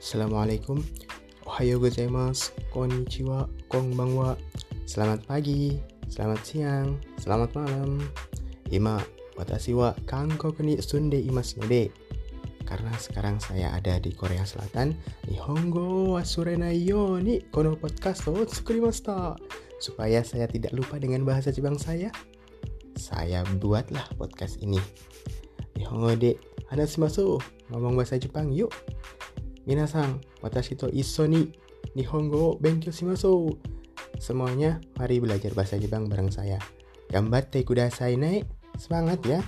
Assalamualaikum. Ohayo gozaimasu Konnichiwa Konbanwa. Selamat pagi Selamat siang Selamat malam. Ima Watashi wa Kankoku ni sunde imasu node. Karena sekarang saya ada di Korea Selatan Nihongo wa surenai yo ni Kono podcast o tsukurimashita. Supaya saya tidak lupa dengan bahasa Jepang saya Saya buatlah podcast ini. Nihongo de hanashimasu Ngomong bahasa Jepang yuk Mina san, watashi to isso ni Nihongo o benkyou shimasu. Semuanya, mari belajar bahasa Jepang bareng saya. Gambar kudasai naik. Semangat ya!